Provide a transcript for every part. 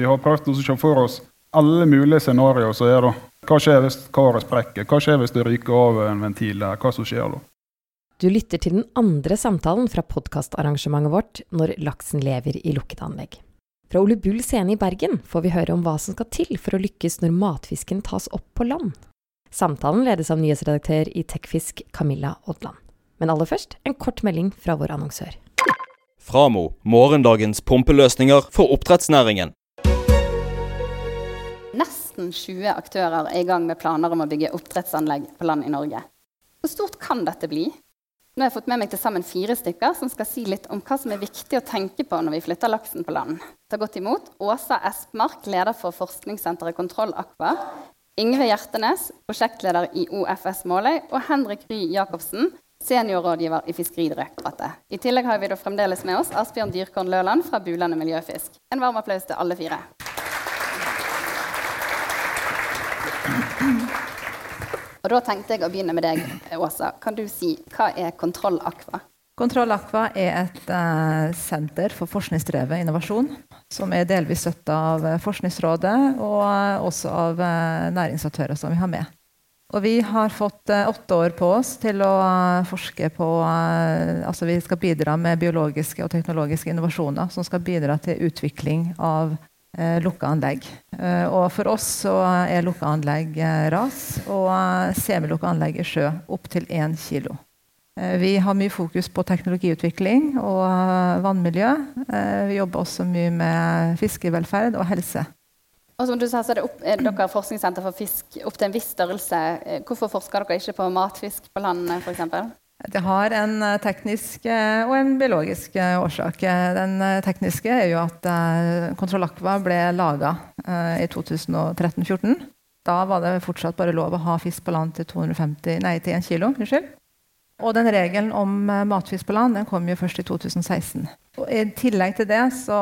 vi har prøvd å se for oss alle mulige scenarioer som er da. Hva skjer hvis karet sprekker? Hva skjer hvis det ryker av en ventil der? Hva som skjer da? Du lytter til den andre samtalen fra podkastarrangementet vårt Når laksen lever i lukkede anlegg. Fra Ole Bull scene i Bergen får vi høre om hva som skal til for å lykkes når matfisken tas opp på land. Samtalen ledes av nyhetsredaktør i Tekfisk Camilla Odland. Men aller først en kort melding fra vår annonsør. Framo morgendagens pumpeløsninger for oppdrettsnæringen. Nesten 20 aktører er i gang med planer om å bygge oppdrettsanlegg på land i Norge. Hvor stort kan dette bli? Nå har jeg fått med meg til sammen fire stykker som skal si litt om hva som er viktig å tenke på når vi flytter laksen på land. Ta godt imot Åsa Espmark, leder for forskningssenteret Kontroll Aqua. Ingve Hjertenes, prosjektleder i OFS Måløy. Og Henrik Ry Jacobsen, seniorrådgiver i Fiskeridirektoratet. I tillegg har vi da fremdeles med oss Asbjørn Dyrkorn Løland fra Bulane miljøfisk. En varm applaus til alle fire. Og da tenkte jeg å begynne med deg, Åsa. Kan du si hva er Kontroll Aqua? Kontroll Aqua er et uh, senter for forskningsdrevet innovasjon. Som er delvis støtta av Forskningsrådet og uh, også av uh, næringsaktører som vi har med. Og vi har fått åtte år på oss til å forske på Altså vi skal bidra med biologiske og teknologiske innovasjoner som skal bidra til utvikling av eh, lukka anlegg. Eh, og for oss så er lukka anlegg eh, ras, og eh, semilukka anlegg i sjø opptil 1 kilo. Eh, vi har mye fokus på teknologiutvikling og eh, vannmiljø. Eh, vi jobber også mye med fiskevelferd og helse. Og som du sa, så er, opp, er dere forskningssenter for fisk opp til en viss størrelse. Hvorfor forsker dere ikke på matfisk på land f.eks.? Det har en eh, teknisk eh, og en biologisk eh, årsak. Den tekniske er jo at Kontroll Aqua ble laga i 2013-2014. Da var det fortsatt bare lov å ha fisk på land til, 250, nei, til 1 kilo. Unnskyld. Og den regelen om matfisk på land den kom jo først i 2016. Og I tillegg til det så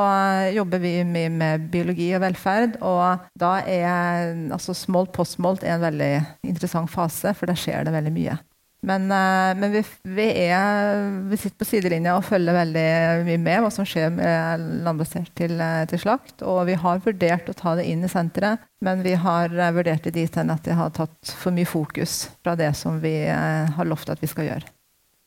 jobber vi mye med biologi og velferd. Og da er altså smolt postmolt en veldig interessant fase, for der skjer det veldig mye. Men, uh, men vi, vi, er, vi, sitter på sidelinja og følger veldig mye med hva som skjer med landbasert til, eh, til, slakt. Og vi har vurdert å ta det inn i senteret, men vi har uh, vurdert det dit hen at det har tatt for mye fokus fra det som vi har lovt at vi skal gjøre.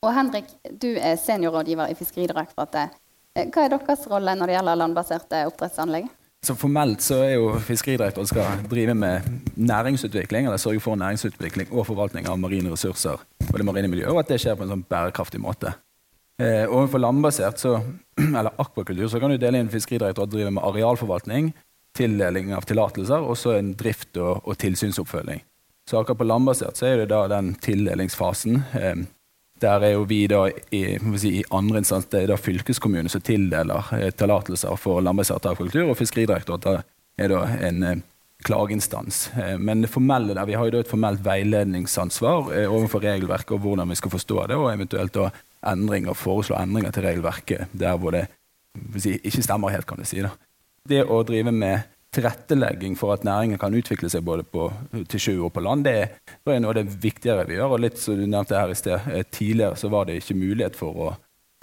Og Henrik, du er seniorrådgiver i Fiskeridirektoratet. Hva er deres rolle når det gjelder landbaserte oppdrettsanlegg? Så Formelt så er jo Fiskeridirektoratet skal drive med næringsutvikling eller sørge for næringsutvikling og forvaltning av marine ressurser og det marine miljøet, og at det skjer på en sånn bærekraftig måte. Eh, overfor landbasert, så, eller akvakultur, så kan du dele inn Fiskeridirektoratet driver med arealforvaltning, tildeling av tillatelser og så en drift- og, og, tilsynsoppfølging. Så akkurat på landbasert så er det da den tildelingsfasen. Eh, der er jo vi da i, si, i andre instans det er da fylkeskommunen som tildeler eh, tillatelser for landbasert kultur, og Fiskeridirektoratet er da en eh, klageinstans. Eh, men det formelle der, vi har jo et formelt veiledningsansvar overfor regelverket og hvordan vi skal forstå det, og eventuelt da endringer, foreslå endringer til regelverket der hvor det si, ikke stemmer helt. kan du si. Da. Det å drive med tilrettelegging for at næringen kan utvikle seg både på, til sjø og på land, det er noe av det viktigere vi gjør. og litt som du nevnte her i sted, eh, Tidligere så var det ikke mulighet for å,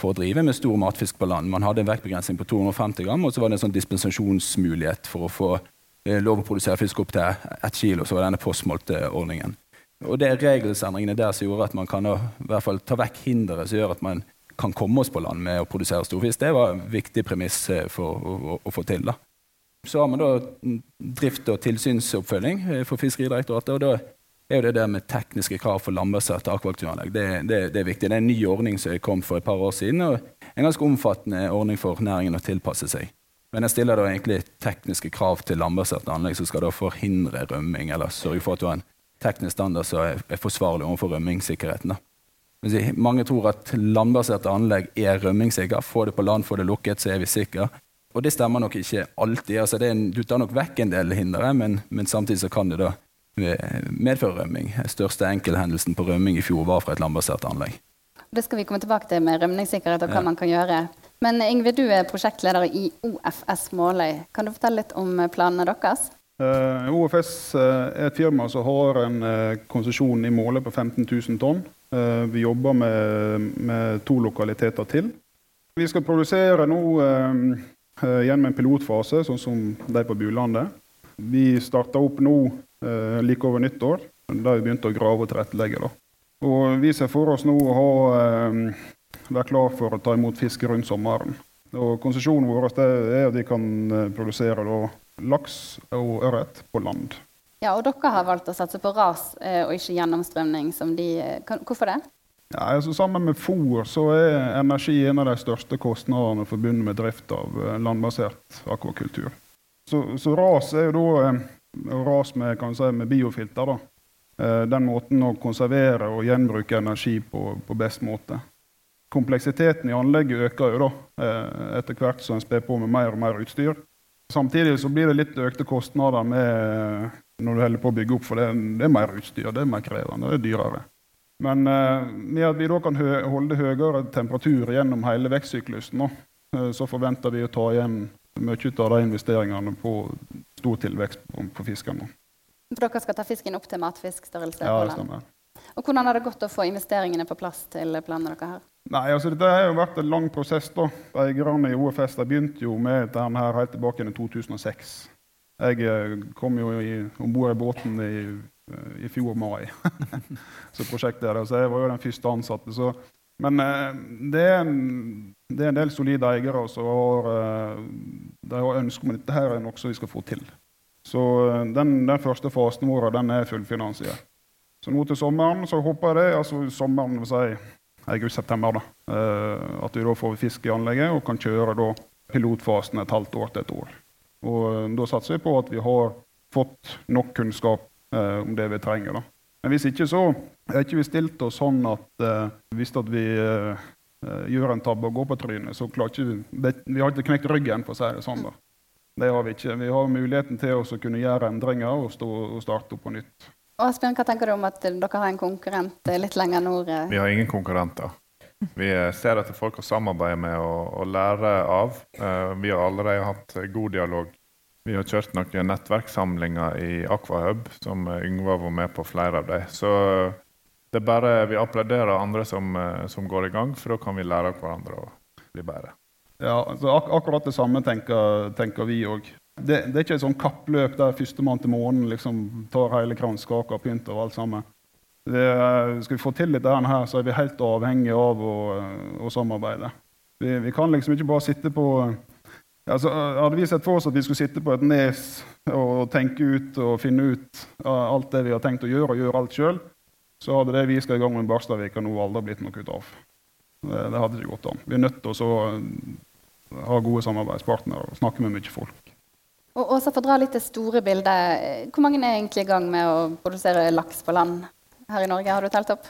for å drive med stor matfisk på land. Man hadde en vektbegrensning på 250 gram, og så var det en sånn dispensasjonsmulighet for å få Eh, lov å produsere fisk opp til ett kilo, så var denne postmålte-ordningen. Og Det er regelsendringene der som gjorde at man kan i hvert fall ta vekk hinderet som gjør at man kan komme oss på land med å produsere storfisk. Det var en viktig premiss eh, for å, å, å få til. da. Så har man da drift- og tilsynsoppfølging eh, for Fiskeridirektoratet. og da er det det med tekniske krav for landbaserte akvakulturanlegg. Det, det, det, er viktig. Det er en ny ordning som kom for et par år siden, og en ganske omfattende ordning for næringen å tilpasse seg. Men jeg stiller da egentlig tekniske krav til landbaserte anlegg som skal da forhindre rømming, eller sørge for at du har en teknisk standard som er, er forsvarlig overfor rømmingssikkerheten. Si, mange tror at landbaserte anlegg er rømmingssikre. Få det på land, få det lukket, så er vi sikre. Og det stemmer nok ikke alltid. Altså, en, du tar nok vekk en del hindre, men, men, samtidig så kan det da medføre rømming. Den største enkelthendelsen på rømming i fjor var fra et landbasert anlegg. Det skal vi komme tilbake til med rømningssikkerhet og hva ja. man kan gjøre. Men Ingvild, du er prosjektleder i OFS Måløy. Kan du fortelle litt om planene deres? Uh, eh, OFS uh, eh, er et firma som har en uh, konsesjon i Måløy på 15 000 tonn. vi jobber med, med, to lokaliteter til. Vi skal produsere nå eh, gjennom en pilotfase, sånn som de på Bulandet. Vi starta opp nå eh, like over nyttår, da vi begynte å grave og tilrettelegge. Og vi ser for oss nå å ha, eh, være klar for å ta imot fisk rundt sommeren. Og Konsesjonen vår er at vi kan eh, produsere da, laks og ørret på land. Ja, og dere har valgt å satse på ras eh, og ikke gjennomstrømning. de... Eh, hvorfor det? Ja, altså Sammen med fôr så er energi en av de største kostnadene forbundet med drift av landbasert akvakultur. Så, så ras er jo da ras med, si, med biofilter. da. Den måten å konservere og gjenbruke energi på, på best måte kompleksiteten i anlegget øker jo da, eh, etter hvert som en sper på med mer og mer utstyr. Samtidig så blir det litt økte kostnader med, når du holder på å bygge opp, for det, det er mer utstyr, det er mer krevende, det er dyrere. Men eh, med at vi da kan holde høyere temperatur gjennom hele vekstsyklusen, eh, så forventer vi å ta igjen mye av de investeringene på stor tilvekst på, fisken. For dere skal ta fisken opp til matfiskstørrelse? Ja, det stemmer. Og Hvordan har det gått å få investeringene på plass til planene dere har? Nei, altså Dette har jo vært en lang prosess. da. Eierne i OFS de begynte jo med dette her helt tilbake i 2006. Jeg eh, kom jo om bord i båten i, i fjor mai. så prosjektet er det, så jeg var jo den første ansatte. Så. Men eh, det, er en, det, er en, del solide eiere som har, de har ønske om dette her er noe vi skal få til. Så den, den første fasen vår den er fullfinansiert. Så nå til sommeren så håper jeg det, altså sommeren vil si august-september. da, eh, At vi da får fisk i anlegget og kan kjøre da pilotfasen et halvt år til et år. Og eh, Da satser vi på at vi har fått nok kunnskap eh, om det vi trenger. da. Men hvis ikke, så er ikke vi stilt oss sånn at eh, hvis at vi eh, eh, gjør en tabbe og går på trynet, så klarer ikke vi det, Vi har ikke knekt ryggen, for å si det sånn. da. Det har vi ikke. Vi har muligheten til å kunne gjøre endringer og, stå, og starte opp på nytt. Asbjørn, hva tenker du om at dere har en konkurrent litt lenger nord? Vi har ingen konkurrenter. Vi ser etter folk å samarbeide med og, og lære av. Vi har allerede hatt god dialog. Vi har kjørt noen nettverkssamlinger i Aquahub, som Yngve var med på flere av dem. Så det er bare vi applauderer andre som, eh, som, går i gang, for da kan vi lære av hverandre og bli bedre. Ja, ak akkurat det samme tenker, tenker vi òg det, det, er ikke et sånn kappløp der førstemann til månen liksom tar hele kranskaka og pynter og alt sammen. Det, skal vi få til dette her, så er vi helt avhengige av å, å samarbeide. Vi, vi, kan liksom ikke bare sitte på altså, Hadde vi sett for oss at vi skulle sitte på et nes og tenke ut og finne ut alt det vi har tenkt å gjøre, og gjøre alt sjøl, så hadde det vi skal i gang med Barstadvika nå aldri blitt noe ut av. Det, det hadde ikke gått an. Vi er nødt til å ha gode samarbeidspartnere og snakke med mye folk. Og også For å dra litt det store bildet, hvor mange er egentlig i gang med å produsere laks på land her i Norge? Har du telt opp?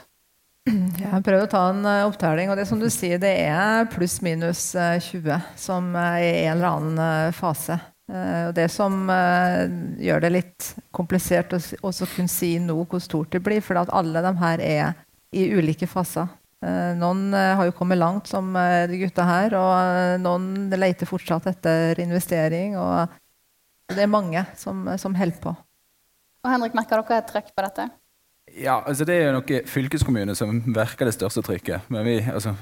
Jeg har prøvd å ta en uh, opptelling, og det som du sier, det er pluss-minus uh, 20 som uh, er i en eller annen uh, fase. og Det som gjør det litt komplisert å kunne si nå hvor stort det blir, for alle de her er i ulike faser. Noen har jo kommet langt, som de gutta her, og noen leter fortsatt etter investering. og det er mange som, som holder på. Og Henrik, Merker dere et trykk på dette? Ja, altså Det er jo noe fylkeskommune som virker det største trykket. Men vi, altså,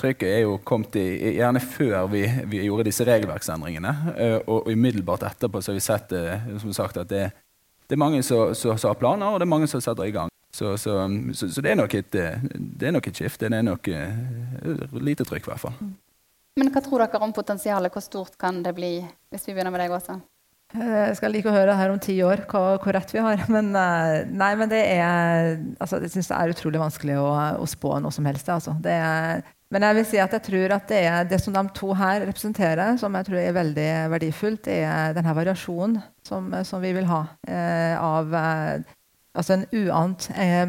trykket er jo kommet i, gjerne før vi, vi gjorde disse regelverksendringene. Eh, og, og, umiddelbart etterpå så har vi sett eh, som sagt, at det, det er mange som, som, har planer, og det er mange som setter i gang. Så, så, så, så det er nok et, eh, det er nok et skifte. Det er nok lite trykk, i hvert fall. Men hva tror dere om potensialet? Hvor stort kan det bli, hvis vi begynner med deg også? Eh, jeg skal like å høre her om ti år hvor rett vi har. Men, eh, nei, men det er altså, Jeg syns det er utrolig vanskelig å, å spå noe som helst. Altså. Er, men jeg vil si at jeg tror at det det som de to her representerer, som jeg tror er veldig verdifullt, er denne variasjonen som, som vi vil ha eh, av eh, altså en uant eh,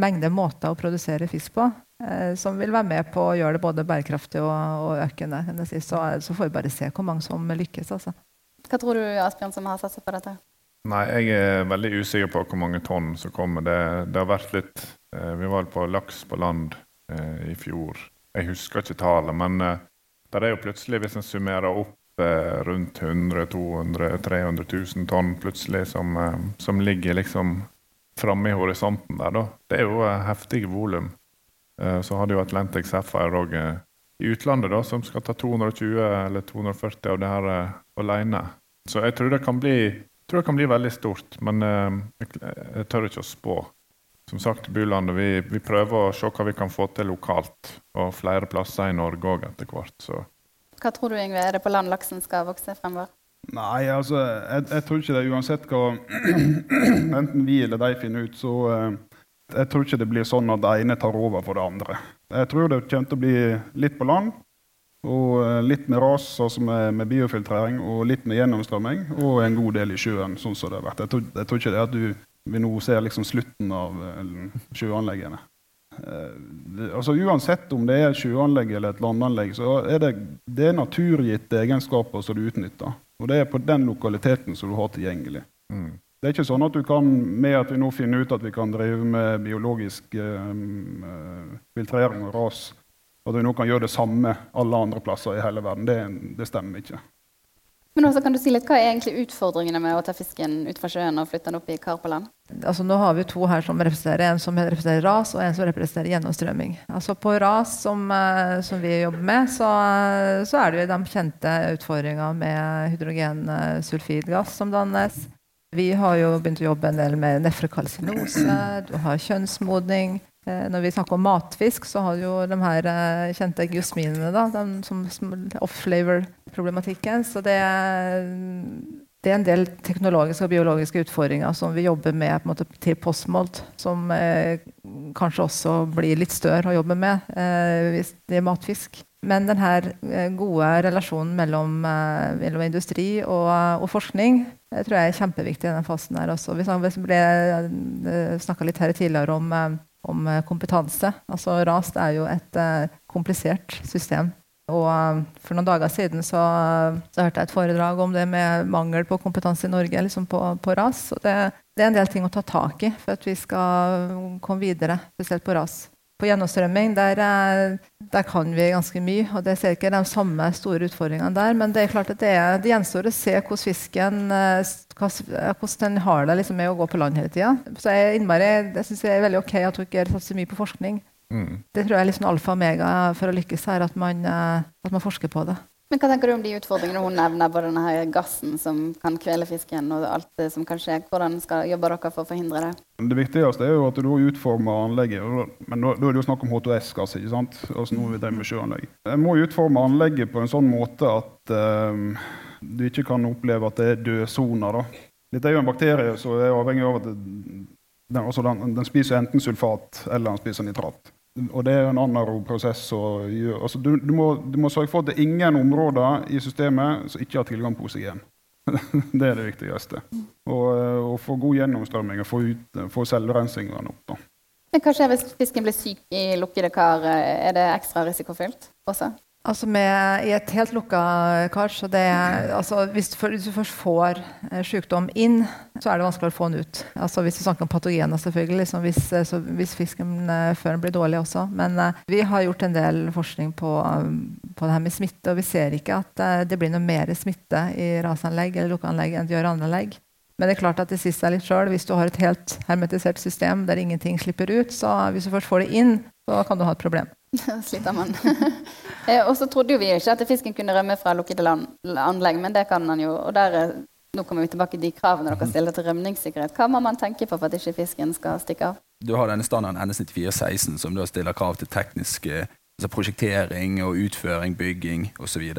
mengde måter å produsere fisk på. Som vil være med på å gjøre det både bærekraftig og, og økende. Så, så, får vi bare se hvor mange som lykkes. Altså. Hva tror du, Asbjørn, som har satsa på dette? Nei, Jeg er veldig usikker på hvor mange tonn som kommer. Det, det har vært litt eh, Vi var på laks på land eh, i fjor. Jeg husker ikke tallet, men eh, det er jo plutselig, hvis en summerer opp eh, rundt 100 200 300 000 tonn plutselig som, eh, som ligger liksom framme i horisonten der, da. Det er jo heftige volum. så hadde jo Atlantic Sapphire òg i utlandet da, som skal ta 220 eller 240 av det her alene. Så jeg tror det kan bli, tror det kan bli veldig stort, men uh, jeg, jeg, tør ikke å spå. Som sagt, Buland, vi, vi, prøver å se hva vi kan få til lokalt, og flere plasser i Norge òg etter hvert. Så. Hva tror du Yngve, er det på land laksen skal vokse fremover? Nei, altså, jeg, jeg, tror ikke det. Uansett hva enten vi eller de finner ut, så uh, jeg tror ikke det blir sånn at det ene tar over for det andre. Jeg tror det kommer til å bli litt på land, og uh, litt med ras, altså med, med, biofiltrering, og litt med gjennomstrømming, og en god del i sjøen, sånn som det har vært. Jeg tror, jeg tror ikke det at du, vi nå ser liksom slutten av uh, sjøanleggene. Uh, altså Uansett om det er et sjøanlegg eller et landanlegg, så er det, det er naturgitte egenskaper som du utnytter. Og det er på den lokaliteten som du har tilgjengelig. Mm. Det er ikke sånn at du kan, med at vi nå finner ut at vi kan drive med biologisk uh, filtrering og ras, at vi nå kan gjøre det samme alle andre plasser i hele verden. Det, det stemmer ikke. Men også kan du si litt, Hva er egentlig utfordringene med å ta fisken ut fra sjøen og flytte den opp i kar på land? Altså, nå har vi to her som representerer en som representerer ras, og en som representerer gjennomstrømming. Altså, på ras, som, eh, som vi jobber med, så, så, er det jo de kjente utfordringene med hydrogensulfidgass som dannes. Vi har jo begynt å jobbe en del med nefrokalsinose, du har kjønnsmodning. Eh, når vi snakker om matfisk, så har jo de her eh, kjente gusminene, da, de som off-flavor-problematikken. Så det, det, er en del teknologiske og biologiske utfordringer som vi jobber med måte, til postmolt, som eh, kanskje også blir litt større å jobbe med eh, hvis det er matfisk. Men denne eh, gode relasjonen mellom, mellom industri og, og, forskning jeg tror jeg er kjempeviktig i denne fasen. her også. Vi snakka litt her tidligere om om eh, kompetanse. Altså RAS er jo et uh, komplisert system. Og uh, For noen dager siden så, så, hørte jeg et foredrag om det med mangel på kompetanse i Norge liksom på, på RAS. Og det, det, er en del ting å ta tak i for at vi skal komme videre, spesielt på RAS. På gjennomstrømming der, der, kan vi ganske mye. og Det ser ikke de samme store utfordringene der. Men det er klart at det, er, det gjenstår å se hvordan fisken hvordan den har det liksom, med å gå på land hele tida. Så jeg, innmari, jeg synes det er veldig ok at dere satser mye på forskning. Mm. Det tror jeg er liksom alfa og omega for å lykkes her, at man, at man forsker på det. Men Hva tenker du om de utfordringene hun nevner, både denne her gassen som kan kvele fisken, og alt det som kan skje? Hvordan skal jobbe dere for å forhindre det? Det viktigste er jo at du utformer anlegget. Men da, er det jo snakk om H2S-gass. ikke sant? Altså nå vi med sjøanlegg. Jeg må utforme anlegget på en sånn måte at um, du ikke kan oppleve at det er dødsoner. Dette er jo en bakterie som er avhengig av at den, altså den, den spiser enten sulfat eller den spiser nitrat. Og det er en annen prosess. Altså, du, du, må, du, må, sørge for at det er ingen områder i systemet som ikke har tilgang på oksygen. det er det viktigste. Og, og eh, få god gjennomstrømming og få, ut, få selvrensingene opp. Da. Men Hva skjer hvis fisken blir syk i lukkede kar? Er det ekstra risikofylt også? Altså med, I et helt lukka kar så det, altså hvis, du, hvis, du først får eh, sykdom inn, så er det vanskelig å få den ut. Altså Hvis du snakker om patogener, selvfølgelig. Liksom hvis, eh, så, hvis, fisken eh, før den blir dårlig også. Men uh, vi har gjort en del forskning på, på, det her med smitte, og vi ser ikke at uh, det blir noe mer smitte i rasanlegg eller lukkeanlegg enn det gjør andre anlegg. Men det er klart at det siste er litt sjøl. Hvis du har et helt hermetisert system der ingenting slipper ut, så hvis du først får det inn, så kan du ha et problem. Sliter man. Eh, og så trodde jo vi ikke at fisken kunne rømme fra lukkede anlegg, men det kan han jo. Og der, eh, nå kommer vi tilbake til de kravene dere stiller til rømningssikkerhet. Hva må man tenke på for at ikke fisken skal stikke av? Du har denne standarden NS9416 som da stiller krav til teknisk altså prosjektering og utføring, bygging osv.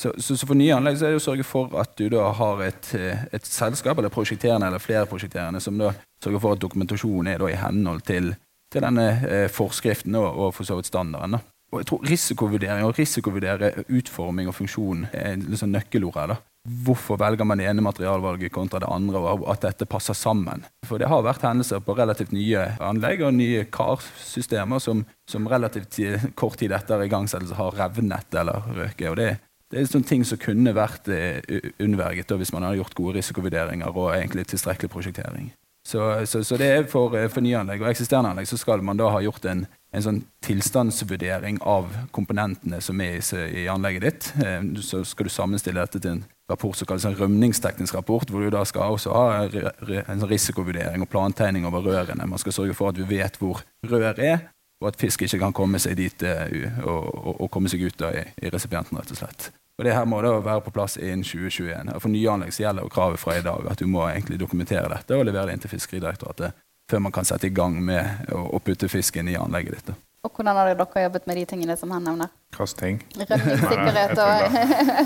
Så, så, så, for nye anlegg så er det å sørge for at du da har et, eh, et selskap eller prosjekterende eller flere prosjekterende som da sørger for at dokumentasjonen er da i henhold til til denne eh, forskriften og, og for så vidt standarden. Da. Og jeg tror Risikovurdering og risikovurdere utforming og funksjon er liksom nøkkelord her. da. Hvorfor velger man det ene materialvalget kontra det andre, og at dette passer sammen? For det har vært hendelser på relativt nye anlegg og nye karsystemer som, som relativt kort tid etter igangsettelse har revnet eller røket. og det, det er sånne ting som kunne vært eh, unnverget hvis man hadde gjort gode risikovurderinger og egentlig tilstrekkelig prosjektering. Så, så, så, det er for, eh, for nyanlegg og eksisterende anlegg så skal man da ha gjort en, en sånn tilstandsvurdering av komponentene som er i, i anlegget ditt. Eh, så skal du sammenstille dette til en rapport som kalles en rømningsteknisk rapport, hvor du da skal også ha en sånn risikovurdering og plantegning over rørene. Man skal sørge for at vi vet hvor rør er, og at fisk ikke kan komme seg dit uh, og, og, og, komme seg ut i, i resipienten. rett og slett. Og det her må da være på plass innen 2021. For nye anlegg så gjelder jo kravet fra i dag at du må egentlig dokumentere dette og levere det inn til Fiskeridirektoratet før man kan sette i gang med å, putte fisken i anlegget ditt. Og hvordan har dere jobbet med de tingene som han nevner? Hvilke ting? Rømningssikkerhet og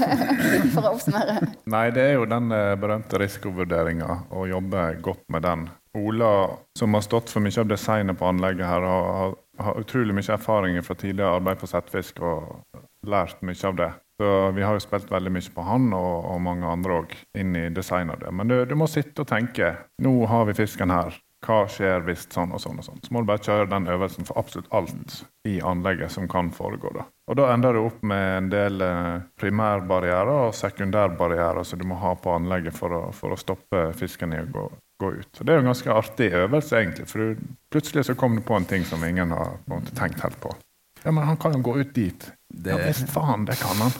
For å oppsummere. Nei, det er jo den eh, berømte risikovurderinga, å jobbe godt med den. Ola, som har stått for mye av designet på anlegget her, har, har utrolig mye erfaring fra tidligere arbeid på settfisk og lært mye av det. Så Vi har jo spilt veldig mye på han og, og mange andre òg inn i design av det. Men du, du, må sitte og tenke. Nå har vi fisken her. Hva skjer hvis sånn og sånn og sånn? Så må du bare kjøre den øvelsen for absolutt alt i anlegget som kan foregå. Da. Og da ender du opp med en del eh, primærbarrierer og sekundærbarrierer som du må ha på anlegget for å, for å stoppe fisken i å gå, gå, ut. Så Det er jo en ganske artig øvelse, egentlig. For du, plutselig så kommer du på en ting som ingen har tenkt helt på. Ja, men han kan jo gå ut dit. Det... Ja visst faen, det kan han.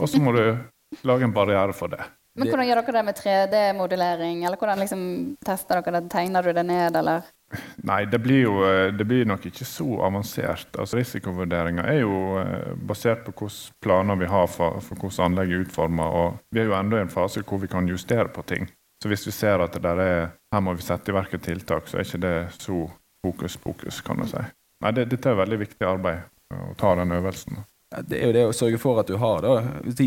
Og så må du lage en barriere for det. Men hvordan gjør dere det med 3D-modellering, eller hvordan liksom tester dere det? Tegner du det ned, eller? Nei, det blir jo det blir nok ikke så avansert. Altså Risikovurderinga er jo eh, basert på hvilke planer vi har for, for hvordan anlegget er utforma. Og vi er jo ennå i en fase hvor vi kan justere på ting. Så hvis vi ser at det der er, her må vi sette i verk et tiltak, så er ikke det så fokus pokus, kan du si. Nei, det, dette er veldig viktig arbeid å ta den øvelsen. Det er jo det å sørge for at du har da,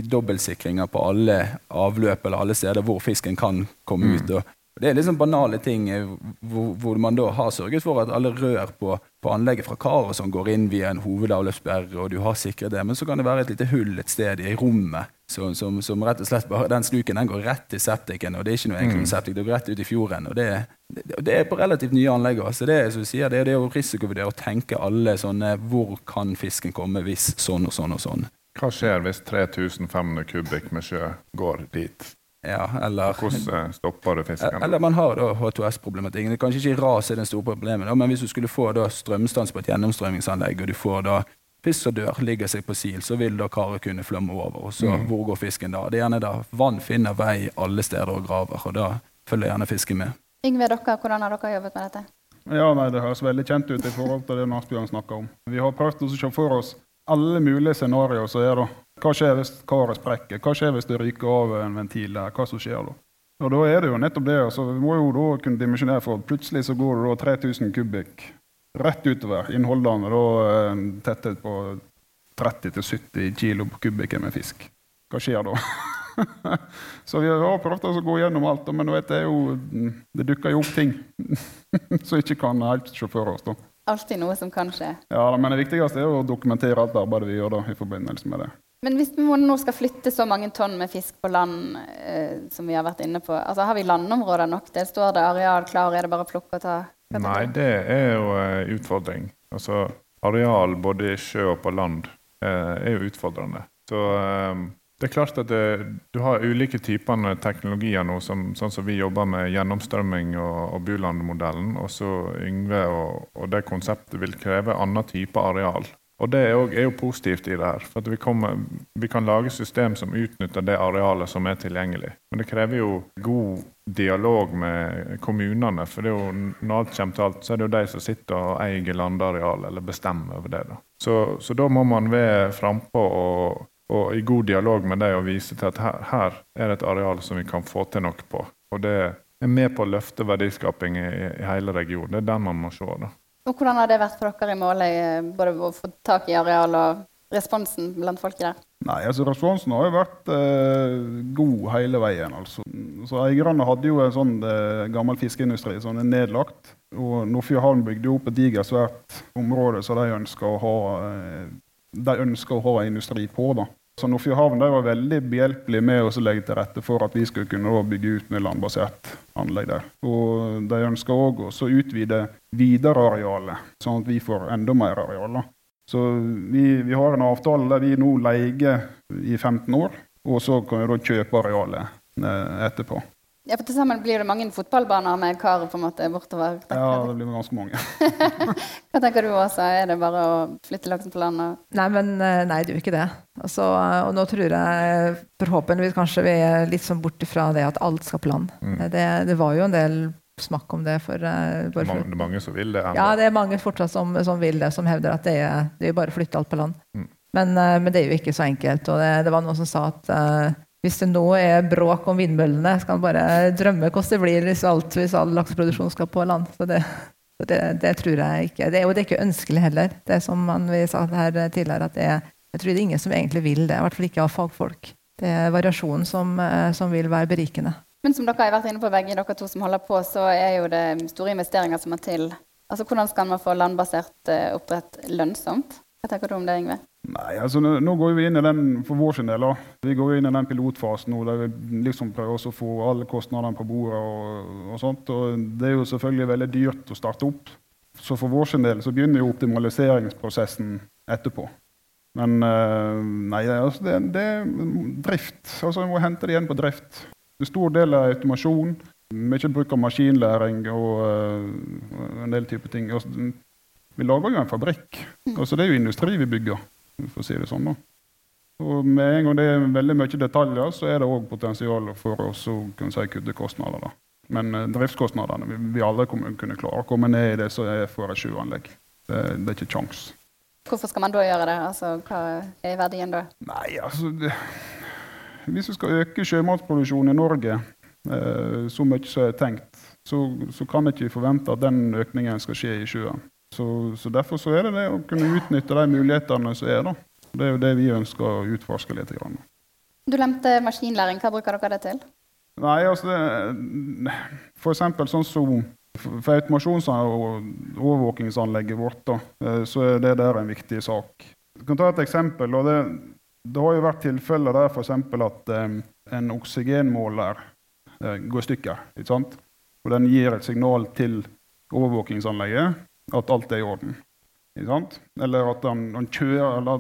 dobbeltsikringer på alle avløp eller alle steder hvor fisken kan komme mm. ut. Og det er liksom banale ting eh, hvor, hvor, man da har sørget for at alle rør på, på anlegget fra karet som går inn via en hovedavløpssperre, og du har sikret det. Men så kan det være et lite hull et sted i rommet som, som, som, rett og slett bare, Den sluken den går rett til septiken, og det er ikke noe egentlig mm. septik, det går rett ut i fjorden. og det, det, det er på relativt nye anlegg. også. det, som sier, det er det å risikovurdere og tenke alle sånne Hvor kan fisken komme hvis sånn og sånn og sånn? Hva skjer hvis 3500 kubikk med sjø går dit? Ja, eller, Hvordan stopper du fisken? Eller man har da H2S-problematikken. Kanskje ikke ras er det store problemet, men hvis du skulle få da strømstans på et gjennomstrømningsanlegg, og du får da fisk som dør, ligger seg på sil, så vil da karet kunne flømme over. Og så mm. hvor går fisken da? Det er gjerne da vann finner vei alle steder og graver, og da følger gjerne fisken med. Yngve, dere, hvordan har dere jobbet med dette? Ja, nei, Det høres veldig kjent ut i forhold til det Asbjørn snakker om. Vi har prøvd å se for oss alle mulige scenarioer som er da. Hva skjer hvis karet sprekker? Hva skjer hvis det ryker av en ventil der? Hva som skjer da? Og da er det jo nettopp det. altså Vi må jo da kunne dimensjonere for Plutselig så går det da 3000 kubikk rett utover. Innholdene da tettet på 30-70 kilo kubikken med fisk. Hva skjer da? så vi har prøvd å gå gjennom alt, men vet jeg jo, det dukker jo opp ting som ikke kan helt sjåføre oss. da alltid noe som kan skje. Ja, men det viktigste er å dokumentere alt arbeidet vi gjør da, i forbindelse med det. Men hvis vi nå skal flytte så mange tonn med fisk på land, eh, som vi har vært inne på, altså har vi landområder nok? Det står det areal klar, er det bare å plukke og ta? Nei, det er jo en utfordring. Altså, areal både i sjø og på land eh, er jo utfordrende. Så eh, det er klart at det, Du har ulike typer teknologier nå, som, sånn som vi jobber med gjennomstrømming og, og Buland-modellen. Og så Yngve og, og, det konseptet vil kreve annen type areal. Og Det er jo, er jo positivt i det her. for vi, kommer, vi, kan lage system som utnytter det arealet som er tilgjengelig. Men det krever jo god dialog med kommunene. For jo, når alt kommer til alt, så er det jo de som sitter og eier landareal eller bestemmer over det. Da. Så, så da må man være frampå og og i god dialog med dem og vise til at her, her, er det et areal som vi kan få til noe på. Og det er med på å løfte verdiskaping i, i hele regionen. Det er den man må se. Da. Og Hvordan har det vært for dere i Måløy, både å få tak i areal og responsen blant folket der? Nei, altså Responsen har jo vært eh, god hele veien. altså. Så Eierne hadde jo en sånn eh, gammel fiskeindustri som er nedlagt. Og Nordfjordhavn bygde opp et digert, svært område som de ønska å eh, å ha industri på. da. Så Nordfjordhavn var veldig behjelpelig med å legge til rette for at vi skulle kunne bygge ut med landbasert anlegg der. Og De ønsker òg å utvide viderearealet, sånn at vi får enda mer areal. Så vi, vi, har en avtale der vi nå leier i 15 år, og så kan vi da kjøpe arealet eh, etterpå. Ja, for Til sammen blir det mange fotballbaner med kar på en måte bortover? Ja, det blir ganske mange. Hva tenker du Åsa? Er det bare å flytte laksen på land? Nei, men eh, nei, det er jo ikke det. Altså, og nå tror jeg forhåpentligvis kanskje vi er litt sånn bort ifra det at alt skal på land. Mm. Det, det, var jo en del smakk om det. For, uh, er mange, det, er mange, som vil det? Ja, det er mange fortsatt som, som vil det, som hevder at det er, det er bare å flytte alt på land. Mm. Men, uh, men, det er jo ikke så enkelt. Og det, det var noen som sa at uh, hvis det nå er bråk om vindmøllene, skal man bare drømme hvordan det blir hvis, alt, hvis all lakseproduksjon skal på land. Så det, det, det, tror jeg ikke. Det er jo det er ikke ønskelig heller. Det som man, vi sa her tidligere, at det er, jeg tror det er ingen som egentlig vil det. I hvert fall ikke av fagfolk. Det er variasjonen som, som vil være berikende. Men som dere har vært inne på begge dere to som holder på, så er jo det store investeringer som må til. Altså, Hvordan skal man få landbasert uh, oppdrett lønnsomt? Hva tenker du om det, Yngve? Nei, altså nå, nå, går vi inn i den for vår sin del. Da. Vi går inn i den pilotfasen nå, der vi liksom prøver å få alle kostnadene på bordet. Og, og, sånt, og Det er jo selvfølgelig veldig dyrt å starte opp. Så for vår sin del så begynner jo optimaliseringsprosessen etterpå. Men uh, nei, altså det er drift. Altså Vi må hente det igjen på drift. En stor del er automasjon. Mye bruk av maskinlæring og uh, en del type ting. Altså, vi lager jo en fabrikk. Mm. Altså, det er jo industri vi bygger, for å si det sånn. da. Og med en gang det er veldig mye detaljer, så er det òg potensial for oss å kunne si, kutte kostnader. da. Men uh, driftskostnadene vil vi aldri kunne klare å komme ned i det som er for et sjuanlegg. Det, det, er ikke kjangs. Hvorfor skal man da gjøre det? Altså, hva er verdien da? Nei, altså... Det hvis vi skal øke sjømatproduksjonen i Norge eh, så mye som er tenkt, så, så kan vi ikke forvente at den økningen skal skje i sjøen. Så, så, Derfor så er det det å kunne utnytte de mulighetene som er. da. Det er jo det vi ønsker å utforske litt. Grann. Du lemte maskinlæring. Hva bruker dere det til? Nei, altså det, For eksempel sånn som for automasjons- og overvåkingsanlegget vårt, da, eh, så er det der en viktig sak. Jeg kan ta et eksempel. og det det har jo vært tilfeller der f.eks. at eh, en oksygenmåler eh, går i stykker. ikke sant? Og den gir et signal til overvåkingsanlegget at alt er i orden. Ikke sant? Eller at den, den, kjører, eller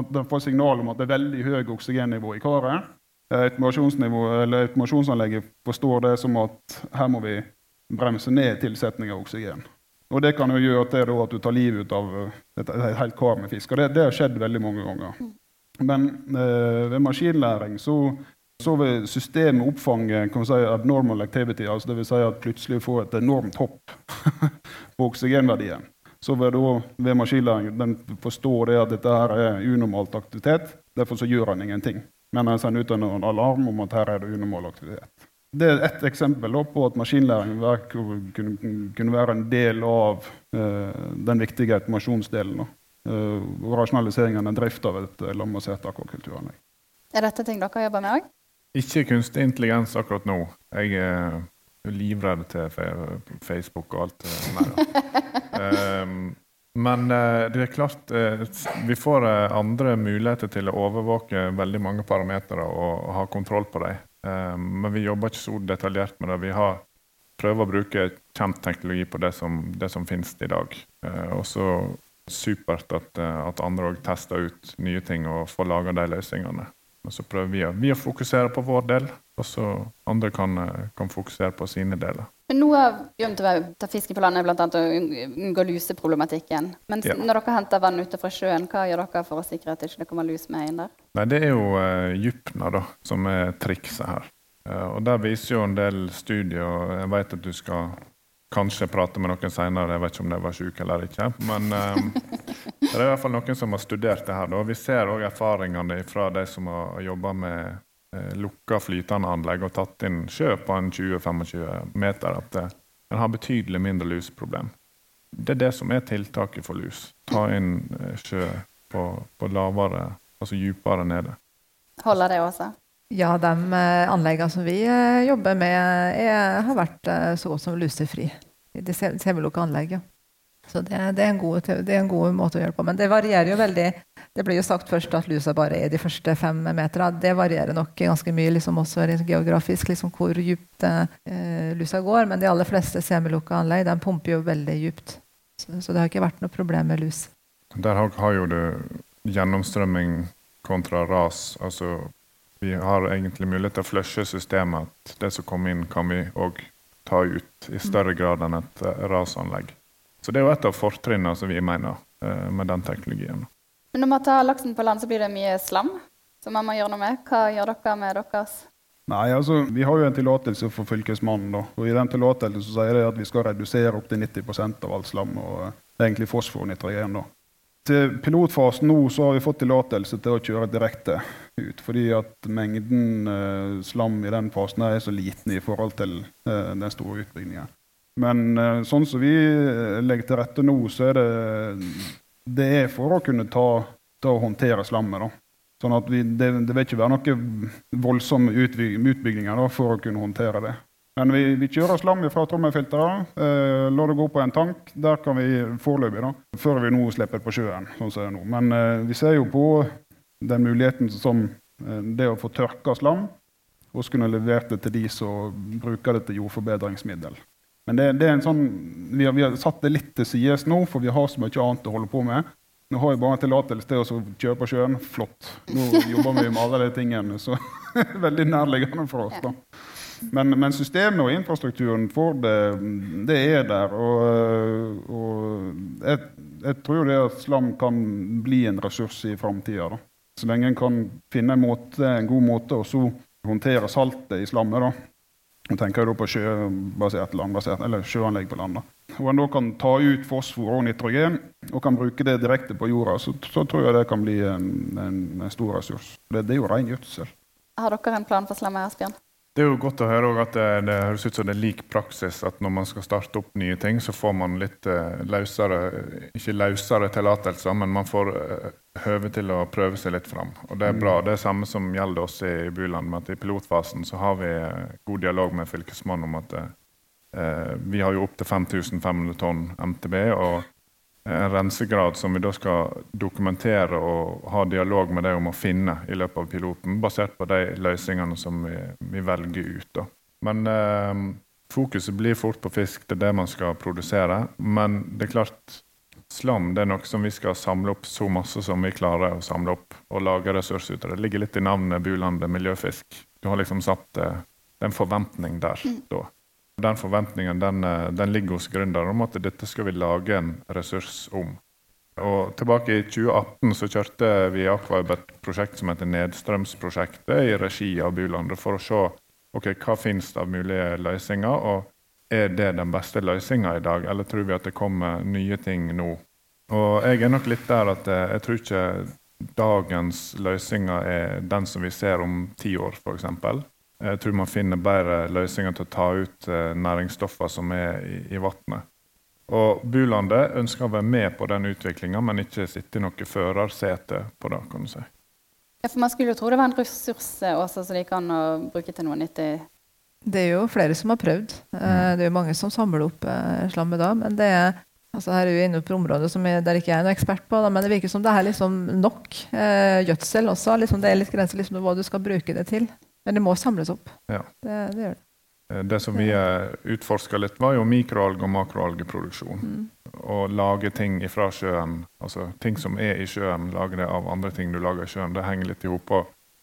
at den får signal om at det er veldig høyt oksygennivå i karet. Automasjonsanlegget forstår det som at her må vi bremse ned tilsetning av oksygen. Og Det kan jo gjøre at, det, at du tar livet ut av et, et helt kar med fisk. Og det, det har skjedd veldig mange ganger. Men eh, ved maskinlæring så, så vil systemet oppfange si, abnormal activity. altså Dvs. Si at plutselig får et enormt hopp på oksygenverdien. Så vil da ved maskinlæring den forstå det at dette her er unormalt aktivitet. Derfor så gjør den ingenting. Men den sender ut en alarm om at her er det unormal aktivitet. Det er ett eksempel på at maskinlæring kunne, være en del av uh, den viktige automasjonsdelen. Eh, og rasjonaliseringen av drift av et landbasert akvakulturanlegg. Er dette ting dere jobber med òg? Ikke kunstig intelligens akkurat nå. Jeg er livredd til Facebook og alt det der. Men eh, det er klart eh, vi får andre muligheter til å overvåke veldig mange parametere og ha kontroll på dem. Men vi jobber ikke så detaljert med det. Vi har prøver å bruke kjent teknologi på det som, det som finnes i dag. Og så supert at, eh, at andre òg tester ut nye ting og får laga de løsningene. Men så prøver vi, vi, å fokusere på vår del, og så andre kan, eh, kan fokusere på sine deler. Men Noe av grunnen til å ta fisken på landet bl.a. å unngå luseproblematikken. Men ja. når dere henter vann ute fra sjøen, hva gjør dere for å sikre at det ikke kommer lus med inn der? Nei, Det er jo uh, djupna da, som er trikset her. Uh, og Der viser jo en del studier, og jeg vet at du skal kanskje prate med noen seinere. Jeg vet ikke om de var syke eller ikke. Men um, det er i hvert fall noen som har studert det her. Da. Vi ser òg erfaringene fra de som har jobba med eh, lukka flytende anlegg og tatt inn sjø på en 20-25 meter, at eh, en har betydelig mindre luseproblem. Det er det som er tiltaket for lus. Ta inn eh, sjø på, på lavere, altså dypere nede. Holder det også? Ja, de eh, anleggene som vi eh, jobber med, er, har vært eh, så godt som lusefri. Det semilukka anlegg, ja. Så det, det, er god, det, er en god, måte å gjøre det på. Men det varierer jo veldig. Det blir jo sagt først at lusa bare er de første fem meterne. Det varierer nok ganske mye liksom også geografisk liksom hvor dypt eh, lusa går. Men de aller fleste semilukka anlegg de pumper jo veldig dypt. Så, så, det har ikke vært noe problem med lus. Der har, har jo du gjennomstrømming kontra ras. altså vi har egentlig mulighet til å flushe systemet. At det som kommer inn, kan vi òg ta ut i større grad enn et uh, rasanlegg. Så det er jo et av fortrinnene som vi mener uh, med den teknologien. Men når man tar laksen på land, så blir det mye slam som man må gjøre noe med. Hva gjør dere med deres Nei, altså, Vi har jo en tillatelse for Fylkesmannen. da, og I den tillatelsen sier det at vi skal redusere opptil 90% av alt slam. og det er egentlig fosfor og nitrogen. da. Til pilotfasen nå så har vi fått tillatelse til å kjøre direkte ut. Fordi at mengden eh, slam i den fasen er så liten i forhold til eh, den store utbyggingen. Men eh, sånn som vi eh, legger til rette nå, så er det det er for å kunne ta, ta håndtere slammet. da. Sånn at vi, det, det, vil ikke være noen voldsomme utbygginger da, for å kunne håndtere det. Men vi, vi kjører slam fra trommelfilteret, eh, lar det gå på en tank. Der kan vi foreløpig, da, før vi nå slipper på sjøen. sånn som det er nå. Men eh, vi ser jo på den muligheten som eh, det å få tørka slam, og så kunne levert det til de som bruker det til jordforbedringsmiddel. Men det, det er en sånn, vi har, vi har satt det litt til sides nå, for vi har så mye annet å holde på med. Nå har jeg bare tillatelse til å kjøre på sjøen. Flott. Nå jobber vi med alle de tingene. Så veldig nærliggende for oss. da. Men, men, systemet og infrastrukturen for det, det er der. Og, og jeg, jeg, tror det at slam kan bli en ressurs i framtida. Så lenge en kan finne en, måte, en god måte å håndtere saltet i slammet. da. Nå tenker da på sjøbasert, landbasert, eller sjøanlegg på land. Og en da kan ta ut fosfor og nitrogen og kan bruke det direkte på jorda, så, så tror jeg det kan bli en, en, en stor ressurs. Det, det, er jo ren gjødsel. Har dere en plan for slammet, Asbjørn? Det er jo godt å høre at det, det, høres ut som det er lik praksis. At når man skal starte opp nye ting, så får man litt uh, løsere Ikke løsere tillatelser, men man får uh, høve til å prøve seg litt fram. Og det er bra. Mm. Det er samme som gjelder oss i Buland. med at I pilotfasen så har vi uh, god dialog med Fylkesmannen om at vi har jo opptil 5500 tonn MTB. og en rensegrad som vi da skal dokumentere og ha dialog med deg om å finne i løpet av piloten, basert på de løsningene som vi, vi velger ut. Da. Men eh, fokuset blir fort på fisk, det er det man skal produsere. Men det er klart, slam det er noe som vi skal samle opp så masse som vi klarer å samle opp og lage ressurser ut av. Det ligger litt i navnet Bulandet miljøfisk. Du har liksom satt eh, en forventning der mm. da. Den forventningen den, eh, den ligger hos gründere om at dette skal vi lage en ressurs om. Og tilbake i 2018 så kjørte vi Aquaub et prosjekt som heter Nedstrømsprosjektet i regi av Bulandet for å se okay, hva finnes av mulige løsninger. og Er det den beste løsninga i dag, eller tror vi at det kommer nye ting nå? Og Jeg er nok litt der at eh, jeg tror ikke dagens løsninger er den som vi ser om ti år, f.eks. Jeg tror man finner bedre løsninger til å ta ut eh, næringsstoffer som er i, i vannet. Og Bulandet ønsker å være med på den utviklinga, men ikke sitte i noe førersete på det. kan du si. Ja, for Man skulle jo tro det var en ressurs eh, også, så de kan bruke til noe nyttig. Det er jo flere som har prøvd. Eh, mm. Det er jo mange som samler opp slammet da. Men det er, altså her er vi inne på området som jeg, der ikke jeg er noen ekspert på, da, men det virker som det er liksom nok eh, gjødsel også. Liksom, det er litt grenser liksom, hva du skal bruke det til. Men det må samles opp. Ja. Det, det, gjør det. Eh, det som vi utforska litt, var jo mikroalg- og makroalgeproduksjon. Mm. Å lage ting fra sjøen, altså ting som er i sjøen, lage det av andre ting du lager i sjøen. Det henger litt i hop.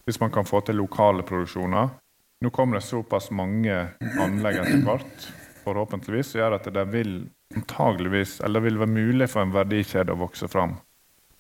Hvis man kan få til lokale produksjoner Nå kommer det såpass mange anlegg etter hvert, forhåpentligvis, som gjør at det vil antageligvis, eller det vil være mulig for en verdikjede å vokse fram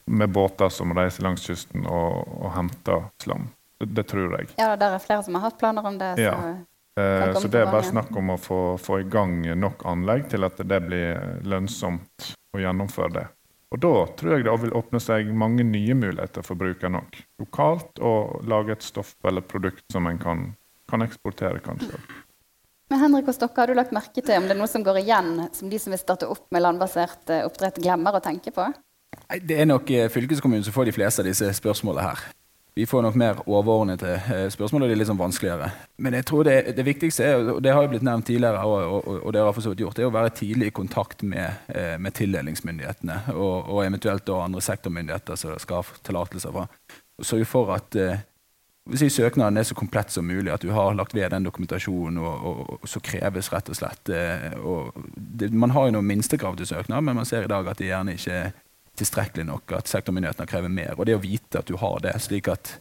med båter som reiser langs kysten og, og henter slam. Det, tror jeg. Ja, det er flere som har hatt planer om det. Så, ja. eh, så det er bare snakk om å få, få, i gang nok anlegg til at det blir lønnsomt å gjennomføre det. Og Da tror jeg det vil åpne seg mange nye muligheter for brukeren òg. Lokalt, og lage et stoff eller produkt som en kan, kan eksportere, kanskje. Men Henrik og Stokke, Har du lagt merke til om det er noe som går igjen, som de som vil starte opp med landbasert eh, oppdrett, glemmer å tenke på? Det er nok eh, fylkeskommunen som får de fleste av disse spørsmålene her. Vi får nok mer overordnede eh, spørsmål, og det er litt sånn vanskeligere. Men jeg tror det, det viktigste er, og det har jo blitt nevnt tidligere, og, og, og det har for så vidt gjort, det er å være tidlig i kontakt med, eh, med tildelingsmyndighetene og, og, eventuelt da andre sektormyndigheter som skal ha tillatelser fra. Sørge for at eh, si, søknaden er så komplett som mulig, at du har lagt ved den dokumentasjonen og, som kreves, rett og slett. Og det, man har jo noen minstekrav til søknad, men man ser i dag at de gjerne ikke tilstrekkelig nok, at sektormyndighetene krever mer. Og det å vite at du har det, slik at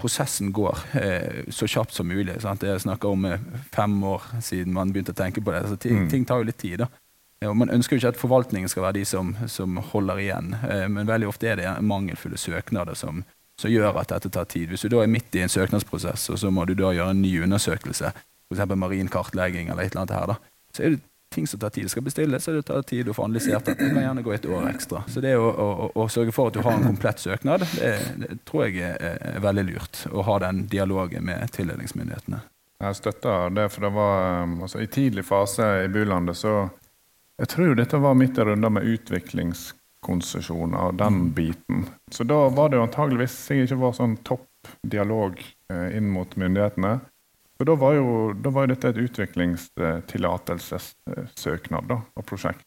prosessen går eh, så kjapt som mulig. Sant? Jeg snakker om eh, fem år siden man begynte å tenke på det. så Ting, mm. ting tar jo litt tid. da. Og man ønsker jo ikke at forvaltningen skal være de som, som holder igjen, eh, men veldig ofte er det mangelfulle søknader som, som gjør at dette tar tid. Hvis du da er midt i en søknadsprosess, og så må du da gjøre en ny undersøkelse, f.eks. marin kartlegging eller et eller annet her, da, så er det ting som tar tid. Det skal bestilles, så det tar tid å få analysert det. Det kan gjerne gå et år ekstra. Så det å, å, å sørge for at du har en komplett søknad, det, det tror jeg er, er, veldig lurt. Å ha den dialogen med tildelingsmyndighetene. Jeg støtter det, for det var um, altså, i tidlig fase i Bulandet så Jeg tror dette var midt i runder med utviklingskonsesjoner og den biten. Så da var det jo antageligvis ikke var sånn topp dialog eh, inn mot myndighetene. For da var jo, da var dette et utviklingstillatelsessøknad og prosjekt.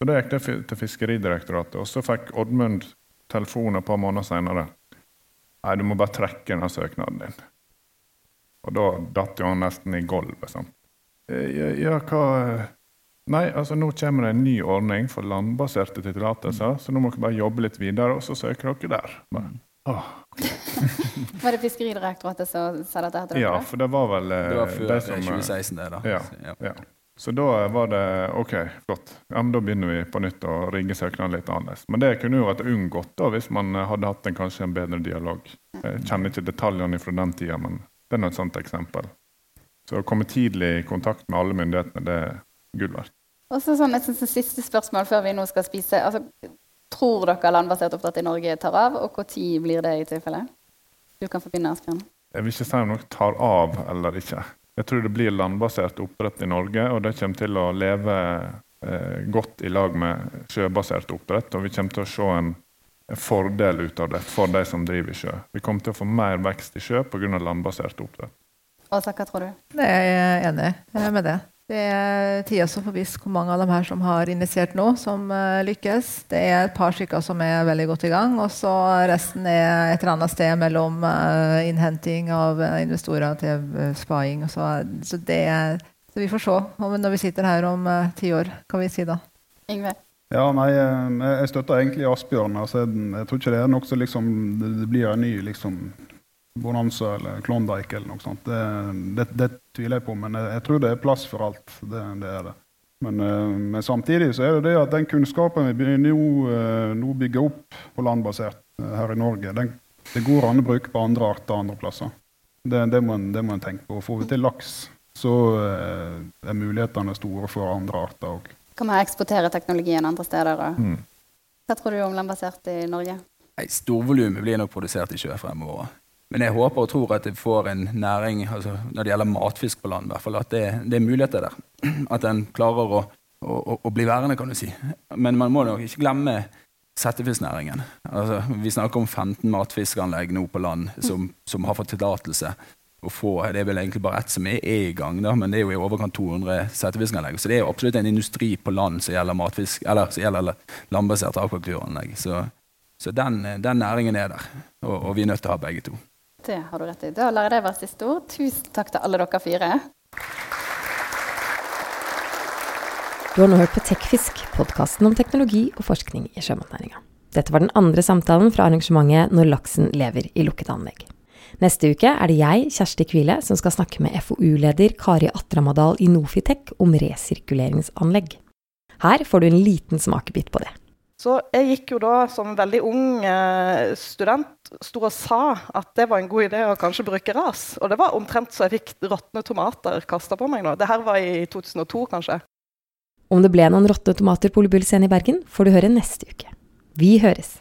Så Da gikk det til Fiskeridirektoratet, og så fikk Oddmund telefon et par måneder senere. Nei, du må bare trekke denne søknaden din. Og da datt jo han nesten i gulvet. sant? Ja, ja, hva Nei, altså nå kommer det en ny ordning for landbaserte tillatelser, så nå må dere bare jobbe litt videre, og så søker dere der. Bare, åh, Var det Fiskeridirektoratet som sa dette? til? Ja, for det var vel eh, Det var før de som, eh, 2016, det, da. Ja, ja. ja. Så da var det OK, flott. Ja, men Da begynner vi på nytt å rigge søknaden litt annerledes. Men det kunne jo vært unngått da, hvis man eh, hadde hatt en, kanskje en bedre dialog. Jeg kjenner ikke detaljene fra den tida, men det er nå et sånt eksempel. Så å komme tidlig i kontakt med alle myndighetene, det er gull verdt. Og så sånn, et siste spørsmål før vi nå skal spise. Altså, tror dere landbasert oppdrett i Norge tar av, og når blir det i tilfelle? Du kan forbinde, Asbjørn. Jeg vil ikke si om noe tar av eller ikke. Jeg tror det blir landbasert oppdrett i Norge, og det kommer til å leve eh, godt i lag med sjøbasert oppdrett. Og vi kommer til å se en, en fordel ut av det for de som driver i sjø. Vi kommer til å få mer vekst i sjø pga. landbasert oppdrett. Åsa, hva tror du? Det er jeg enig med det. Det er tida som får vist hvor mange av dem her som har initiert nå, som uh, lykkes. Det er et par stykker som er veldig godt i gang, og så resten er et eller annet sted mellom uh, innhenting av uh, investorer til spaing. Så, så, det, så, vi får se om, når vi sitter her om ti år, hva vi sier da. Yngve? Ja, nei, jeg støtter egentlig Asbjørn. Altså, jeg, jeg, tror ikke det er nok så liksom, det, det blir en ny liksom, Bonanza eller Klondyke eller noe sånt. Det, det, det, tviler jeg på, men jeg, jeg, tror det er plass for alt. Det, det er det. Men, uh, men, samtidig så er det det at den kunnskapen vi begynner nå, uh, nå bygger opp på landbasert uh, her i Norge, den, det går an å bruke på andre arter andre plasser. Det, det, må en, det må en tenke på. Får vi til laks, så er mulighetene store for andre arter òg. Kan man eksportere teknologien andre steder? Mm. Hva tror du om landbasert i Norge? Storvolumet blir nok produsert i sjø fremover. Men jeg håper og tror at det får en næring altså når det gjelder matfisk på land, i hvert fall, at det, det er muligheter der. At den klarer å, å, å, bli værende, kan du si. Men man må nok ikke glemme settefisknæringen. Altså, vi snakker om 15 matfiskanlegg nå på land som, som har fått tillatelse. Det er vel egentlig bare ett som er, er i gang, da, men det er jo i overkant 200 settefiskanlegg. Så det er jo absolutt en industri på land som gjelder, matfisk, eller, som gjelder landbasert akvakulturanlegg. Så, så den, den, næringen er der, og, og vi er nødt til å ha begge to. Det har du rett i. Da lar jeg det være siste ord. Tusen takk til alle dere fire. Du har nå hørt på Tekfisk, podkasten om teknologi og forskning i sjømatnæringa. Dette var den andre samtalen fra arrangementet Når laksen lever i lukket anlegg. Neste uke er det jeg, Kjersti Kvile, som skal snakke med FoU-leder Kari Atramadal i Nofitek om resirkuleringsanlegg. Her får du en liten smakebit på det. Så jeg gikk jo da som veldig ung eh, student sto og sa at det var en god idé å kanskje bruke ras. Og det var omtrent så jeg fikk råtne tomater kasta på meg nå. Det her var i 2002, kanskje. Om det ble noen råtne tomater på Ole Bull scene i Bergen, får du høre neste uke. Vi høres!